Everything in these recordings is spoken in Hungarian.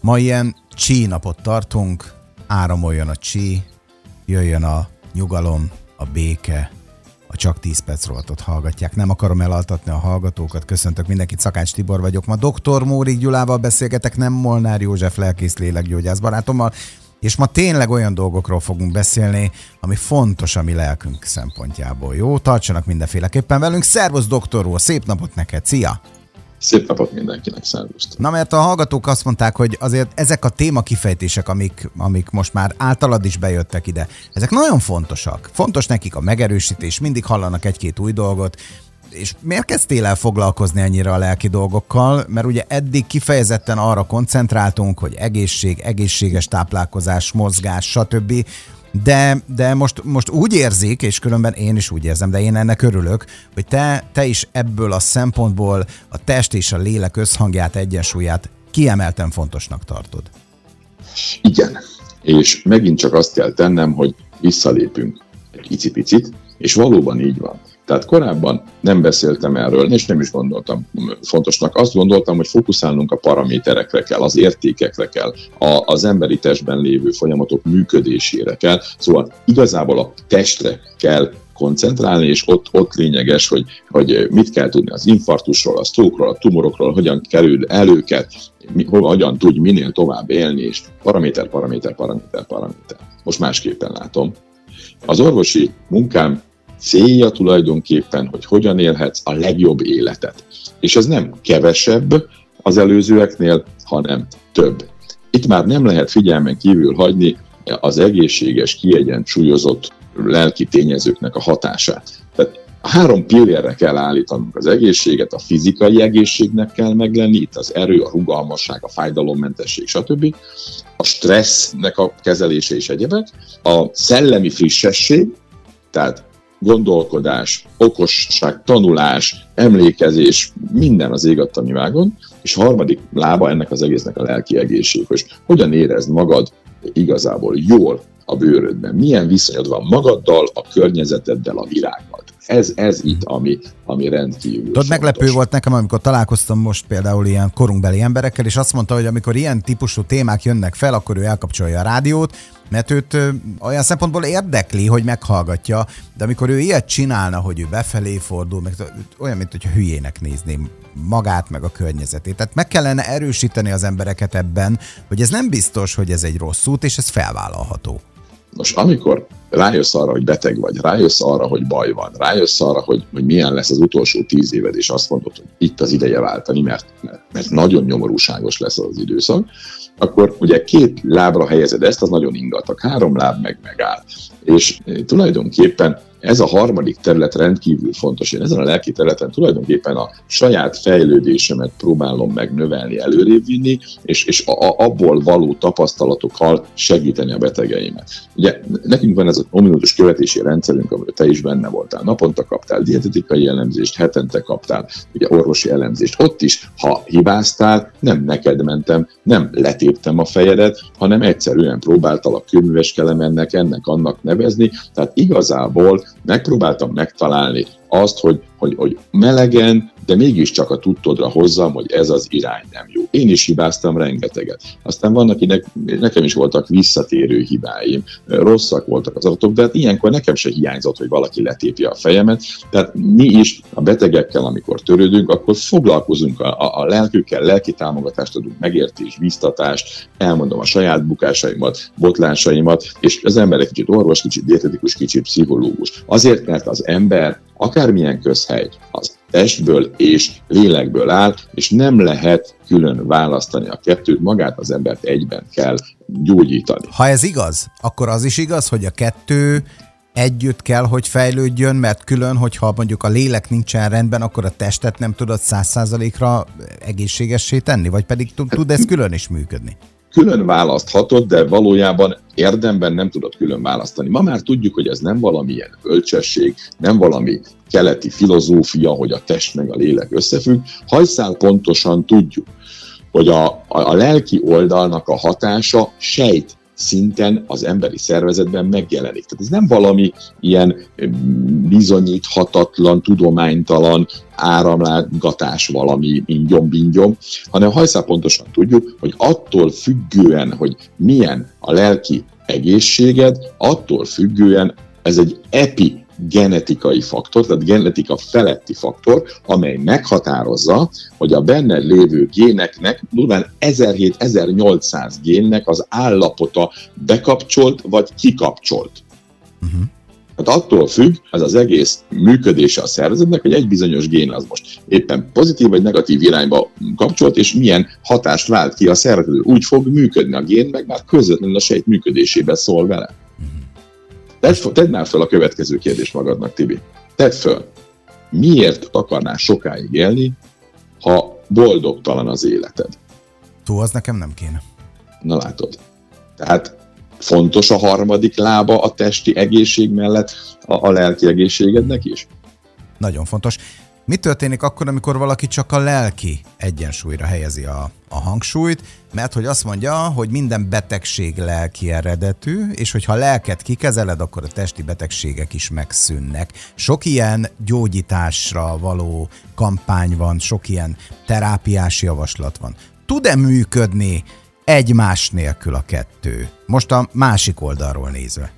Ma ilyen csí napot tartunk, áramoljon a csí, jöjjön a nyugalom, a béke, a Csak 10 perc rovatot hallgatják. Nem akarom elaltatni a hallgatókat, köszöntök mindenkit, Szakács Tibor vagyok. Ma dr. Mórik Gyulával beszélgetek, nem Molnár József lelkész lélekgyógyász barátommal, és ma tényleg olyan dolgokról fogunk beszélni, ami fontos a mi lelkünk szempontjából. Jó, tartsanak mindenféleképpen velünk. Szervusz, doktor úr, szép napot neked, szia! Szép napot mindenkinek, szervusztok! Na mert a hallgatók azt mondták, hogy azért ezek a téma kifejtések, amik, amik most már általad is bejöttek ide, ezek nagyon fontosak. Fontos nekik a megerősítés, mindig hallanak egy-két új dolgot, és miért kezdtél el foglalkozni ennyire a lelki dolgokkal? Mert ugye eddig kifejezetten arra koncentráltunk, hogy egészség, egészséges táplálkozás, mozgás, stb. De, de most, most úgy érzik, és különben én is úgy érzem, de én ennek örülök, hogy te, te is ebből a szempontból a test és a lélek összhangját, egyensúlyát kiemelten fontosnak tartod. Igen, és megint csak azt kell tennem, hogy visszalépünk egy icipicit, és valóban így van. Tehát korábban nem beszéltem erről, és nem is gondoltam fontosnak. Azt gondoltam, hogy fókuszálnunk a paraméterekre kell, az értékekre kell, a, az emberi testben lévő folyamatok működésére kell. Szóval igazából a testre kell koncentrálni, és ott, ott lényeges, hogy, hogy mit kell tudni az infarktusról, a sztrókról, a tumorokról, hogyan kerül el őket, mi, hogyan tudj minél tovább élni, és paraméter, paraméter, paraméter, paraméter. Most másképpen látom. Az orvosi munkám célja tulajdonképpen, hogy hogyan élhetsz a legjobb életet. És ez nem kevesebb az előzőeknél, hanem több. Itt már nem lehet figyelmen kívül hagyni az egészséges, kiegyensúlyozott lelki tényezőknek a hatását. Tehát három pillérre kell állítanunk az egészséget, a fizikai egészségnek kell meglenni, itt az erő, a rugalmasság, a fájdalommentesség, stb. A stressznek a kezelése és egyebek, a szellemi frissesség, tehát gondolkodás, okosság, tanulás, emlékezés, minden az ég a vágon, és harmadik lába ennek az egésznek a lelki egészség, hogy hogyan érezd magad igazából jól a bőrödben, milyen viszonyod van magaddal, a környezeteddel, a világgal. Ez, ez itt, ami, ami rendkívül Tudod, meglepő volt nekem, amikor találkoztam most például ilyen korunkbeli emberekkel, és azt mondta, hogy amikor ilyen típusú témák jönnek fel, akkor ő elkapcsolja a rádiót, mert őt olyan szempontból érdekli, hogy meghallgatja, de amikor ő ilyet csinálna, hogy ő befelé fordul, meg olyan, mint hogyha hülyének nézném magát, meg a környezetét. Tehát meg kellene erősíteni az embereket ebben, hogy ez nem biztos, hogy ez egy rossz út, és ez felvállalható. Most amikor rájössz arra, hogy beteg vagy, rájössz arra, hogy baj van, rájössz arra, hogy, hogy milyen lesz az utolsó tíz éved, és azt mondod, hogy itt az ideje váltani, mert, mert, nagyon nyomorúságos lesz az időszak, akkor ugye két lábra helyezed ezt, az nagyon ingatag, három láb meg megáll. És eh, tulajdonképpen ez a harmadik terület rendkívül fontos. Én ezen a lelki területen tulajdonképpen a saját fejlődésemet próbálom meg növelni, előrébb vinni, és, és a, a, abból való tapasztalatokkal segíteni a betegeimet. Ugye nekünk van ez a ominózus követési rendszerünk, amiről te is benne voltál. Naponta kaptál dietetikai elemzést, hetente kaptál ugye orvosi elemzést. Ott is, ha hibáztál, nem neked mentem, nem letéptem a fejedet, hanem egyszerűen próbáltalak könyves kelemennek, ennek, annak nevezni. Tehát igazából megpróbáltam megtalálni azt, hogy, hogy, hogy melegen, de mégiscsak a tudtodra hozzam, hogy ez az irány nem jó. Én is hibáztam rengeteget. Aztán vannak, akinek, nekem is voltak visszatérő hibáim, rosszak voltak az adatok, de hát ilyenkor nekem se hiányzott, hogy valaki letépje a fejemet. Tehát mi is a betegekkel, amikor törődünk, akkor foglalkozunk a, a, a lelkükkel, lelki támogatást adunk, megértés, biztatást, elmondom a saját bukásaimat, botlásaimat, és az ember egy kicsit orvos, kicsit dietetikus, kicsit pszichológus. Azért, mert az ember akármilyen közhely, az testből és lélekből áll, és nem lehet külön választani a kettőt, magát az embert egyben kell gyógyítani. Ha ez igaz, akkor az is igaz, hogy a kettő együtt kell, hogy fejlődjön, mert külön, hogyha mondjuk a lélek nincsen rendben, akkor a testet nem tudod száz százalékra egészségessé tenni, vagy pedig tud ez külön is működni? Külön választhatod, de valójában érdemben nem tudod külön választani. Ma már tudjuk, hogy ez nem valamilyen bölcsesség, nem valami keleti filozófia, hogy a test meg a lélek összefügg. Hajszál pontosan tudjuk, hogy a, a, a lelki oldalnak a hatása sejt szinten az emberi szervezetben megjelenik. Tehát ez nem valami ilyen bizonyíthatatlan, tudománytalan áramlátgatás valami ingyom-bingyom, hanem hajszál pontosan tudjuk, hogy attól függően, hogy milyen a lelki egészséged, attól függően ez egy epi genetikai faktor, tehát genetika feletti faktor, amely meghatározza, hogy a benned lévő géneknek, durván 1700-1800 génnek az állapota bekapcsolt vagy kikapcsolt. Uh-huh. Tehát attól függ az az egész működése a szervezetnek, hogy egy bizonyos gén az most éppen pozitív vagy negatív irányba kapcsolt, és milyen hatást vált ki a szervezet. Úgy fog működni a gén, meg már közvetlenül a sejt működésében szól vele. Tedd, tedd már fel a következő kérdést magadnak, Tibi. Tedd föl. Miért akarnál sokáig élni, ha boldogtalan az életed? Tó, az nekem nem kéne. Na látod. Tehát fontos a harmadik lába a testi egészség mellett a, a lelki egészségednek is? Nagyon fontos. Mi történik akkor, amikor valaki csak a lelki egyensúlyra helyezi a, a hangsúlyt, mert hogy azt mondja, hogy minden betegség lelki eredetű, és hogyha a lelket kikezeled, akkor a testi betegségek is megszűnnek. Sok ilyen gyógyításra való kampány van, sok ilyen terápiás javaslat van. Tud-e működni egymás nélkül a kettő? Most a másik oldalról nézve.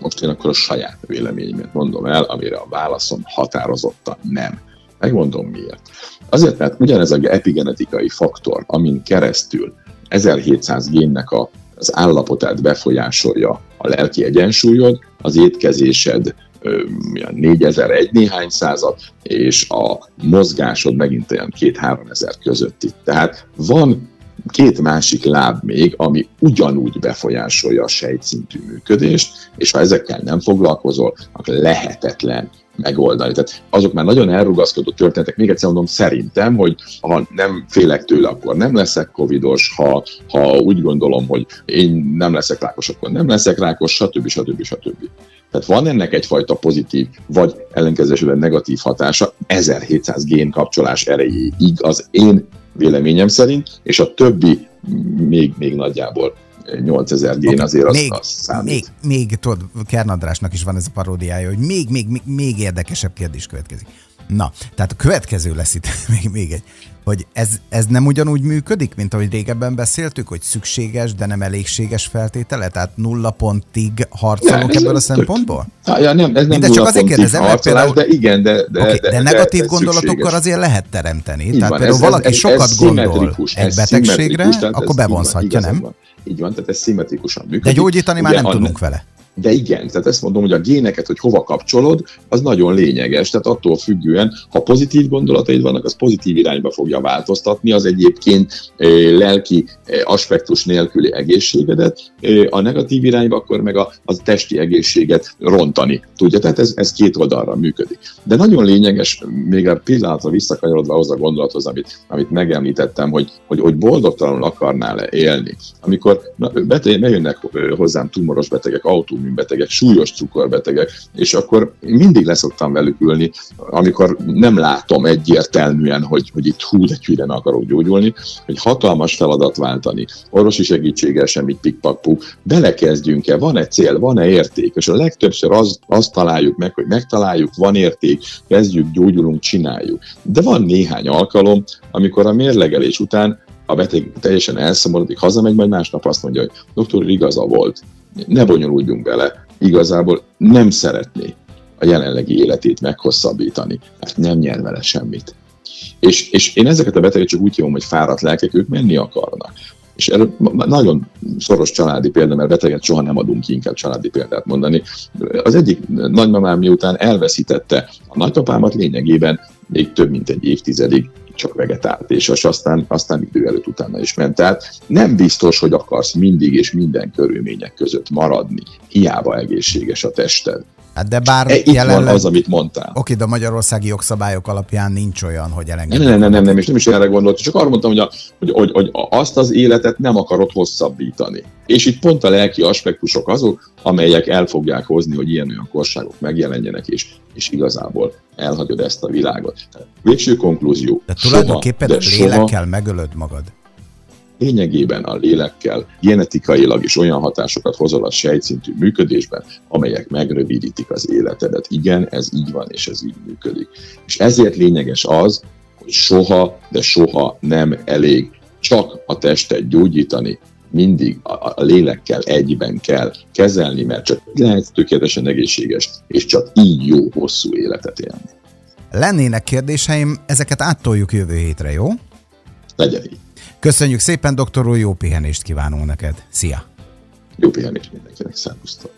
Most én akkor a saját véleményemet mondom el, amire a válaszom határozottan nem. Megmondom miért. Azért, mert ugyanez az epigenetikai faktor, amin keresztül 1700 génnek a, az állapotát befolyásolja a lelki egyensúlyod, az étkezésed, 4001 néhány század, és a mozgásod megint olyan 2-3 ezer közötti. Tehát van két másik láb még, ami ugyanúgy befolyásolja a sejtszintű működést, és ha ezekkel nem foglalkozol, akkor lehetetlen megoldani. Tehát azok már nagyon elrugaszkodott történetek. Még egyszer mondom, szerintem, hogy ha nem félek tőle, akkor nem leszek covidos, ha, ha úgy gondolom, hogy én nem leszek rákos, akkor nem leszek rákos, stb. stb. stb. Tehát van ennek egyfajta pozitív, vagy ellenkezésében negatív hatása, 1700 gén kapcsolás erejéig az én véleményem szerint, és a többi még, még nagyjából 8000 gén okay. azért az, még, az számít. Még, még tudod, Kernadrásnak is van ez a paródiája, hogy még, még, még, még érdekesebb kérdés következik. Na, tehát a következő lesz itt még, még egy, hogy ez, ez nem ugyanúgy működik, mint ahogy régebben beszéltük, hogy szükséges, de nem elégséges feltétele? Tehát nulla pontig harcolunk ebből a szempontból? Ha, ja, nem, ez nem de csak azért kérdezem, mert például... De igen, de... de, okay, de, de negatív de, gondolatokkal szükséges. azért lehet teremteni. Így Tehát van, például ez, valaki ez, sokat ez gondol egy betegségre, akkor bevonzhatja, nem? Így van, tehát ez szimmetrikusan működik. De gyógyítani már nem tudunk vele. De igen, tehát ezt mondom, hogy a géneket, hogy hova kapcsolod, az nagyon lényeges. Tehát attól függően, ha pozitív gondolataid vannak, az pozitív irányba fogja változtatni az egyébként lelki aspektus nélküli egészségedet, a negatív irányba akkor meg a, a testi egészséget rontani tudja. Tehát ez, ez két oldalra működik. De nagyon lényeges, még a pillanatra visszakanyarodva ahhoz a gondolathoz, amit, amit megemlítettem, hogy, hogy, hogy boldogtalanul akarnál élni. Amikor na, beteg, bejönnek hozzám tumoros betegek, autó autoimmunbetegek, súlyos cukorbetegek, és akkor mindig leszoktam velük ülni, amikor nem látom egyértelműen, hogy, hogy itt hú, de meg akarok gyógyulni, hogy hatalmas feladat váltani, orvosi segítséggel semmit pikpakpú, belekezdjünk-e, van-e cél, van-e érték, és a legtöbbször az, azt találjuk meg, hogy megtaláljuk, van érték, kezdjük, gyógyulunk, csináljuk. De van néhány alkalom, amikor a mérlegelés után a beteg teljesen elszomorodik, hazamegy, majd másnap azt mondja, hogy doktor igaza volt, ne bonyolódjunk bele, igazából nem szeretné a jelenlegi életét meghosszabbítani, mert nem nyer vele semmit. És, és én ezeket a betegeket csak úgy hívom, hogy fáradt lelkek, ők menni akarnak. És erről nagyon szoros családi példa, mert beteget soha nem adunk ki, inkább családi példát mondani. Az egyik nagymamám miután elveszítette a nagypapámat, lényegében még több mint egy évtizedig csak vegetált, és aztán, aztán idő előtt utána is ment. Tehát nem biztos, hogy akarsz mindig és minden körülmények között maradni. Hiába egészséges a tested. Hát de bár e, itt jelenleg... van az, amit mondtál. Oké, de a magyarországi jogszabályok alapján nincs olyan, hogy elengedjük. Nem, nem, nem, nem, és nem is erre gondolt, csak arra mondtam, hogy, a, hogy, hogy, hogy azt az életet nem akarod hosszabbítani. És itt pont a lelki aspektusok azok, amelyek el fogják hozni, hogy ilyen-olyan korságok megjelenjenek, és, és igazából elhagyod ezt a világot. Végső konklúzió. De tulajdonképpen soha, de lélekkel soha, megölöd magad. Lényegében a lélekkel genetikailag is olyan hatásokat hozol a sejtszintű működésben, amelyek megrövidítik az életedet. Igen, ez így van, és ez így működik. És ezért lényeges az, hogy soha, de soha nem elég csak a testet gyógyítani, mindig a, lélekkel egyben kell kezelni, mert csak lehet tökéletesen egészséges, és csak így jó hosszú életet élni. Lennének kérdéseim, ezeket áttoljuk jövő hétre, jó? Legyen így. Köszönjük szépen, doktor úr, jó pihenést kívánunk neked. Szia! Jó pihenést mindenkinek, szervusztok!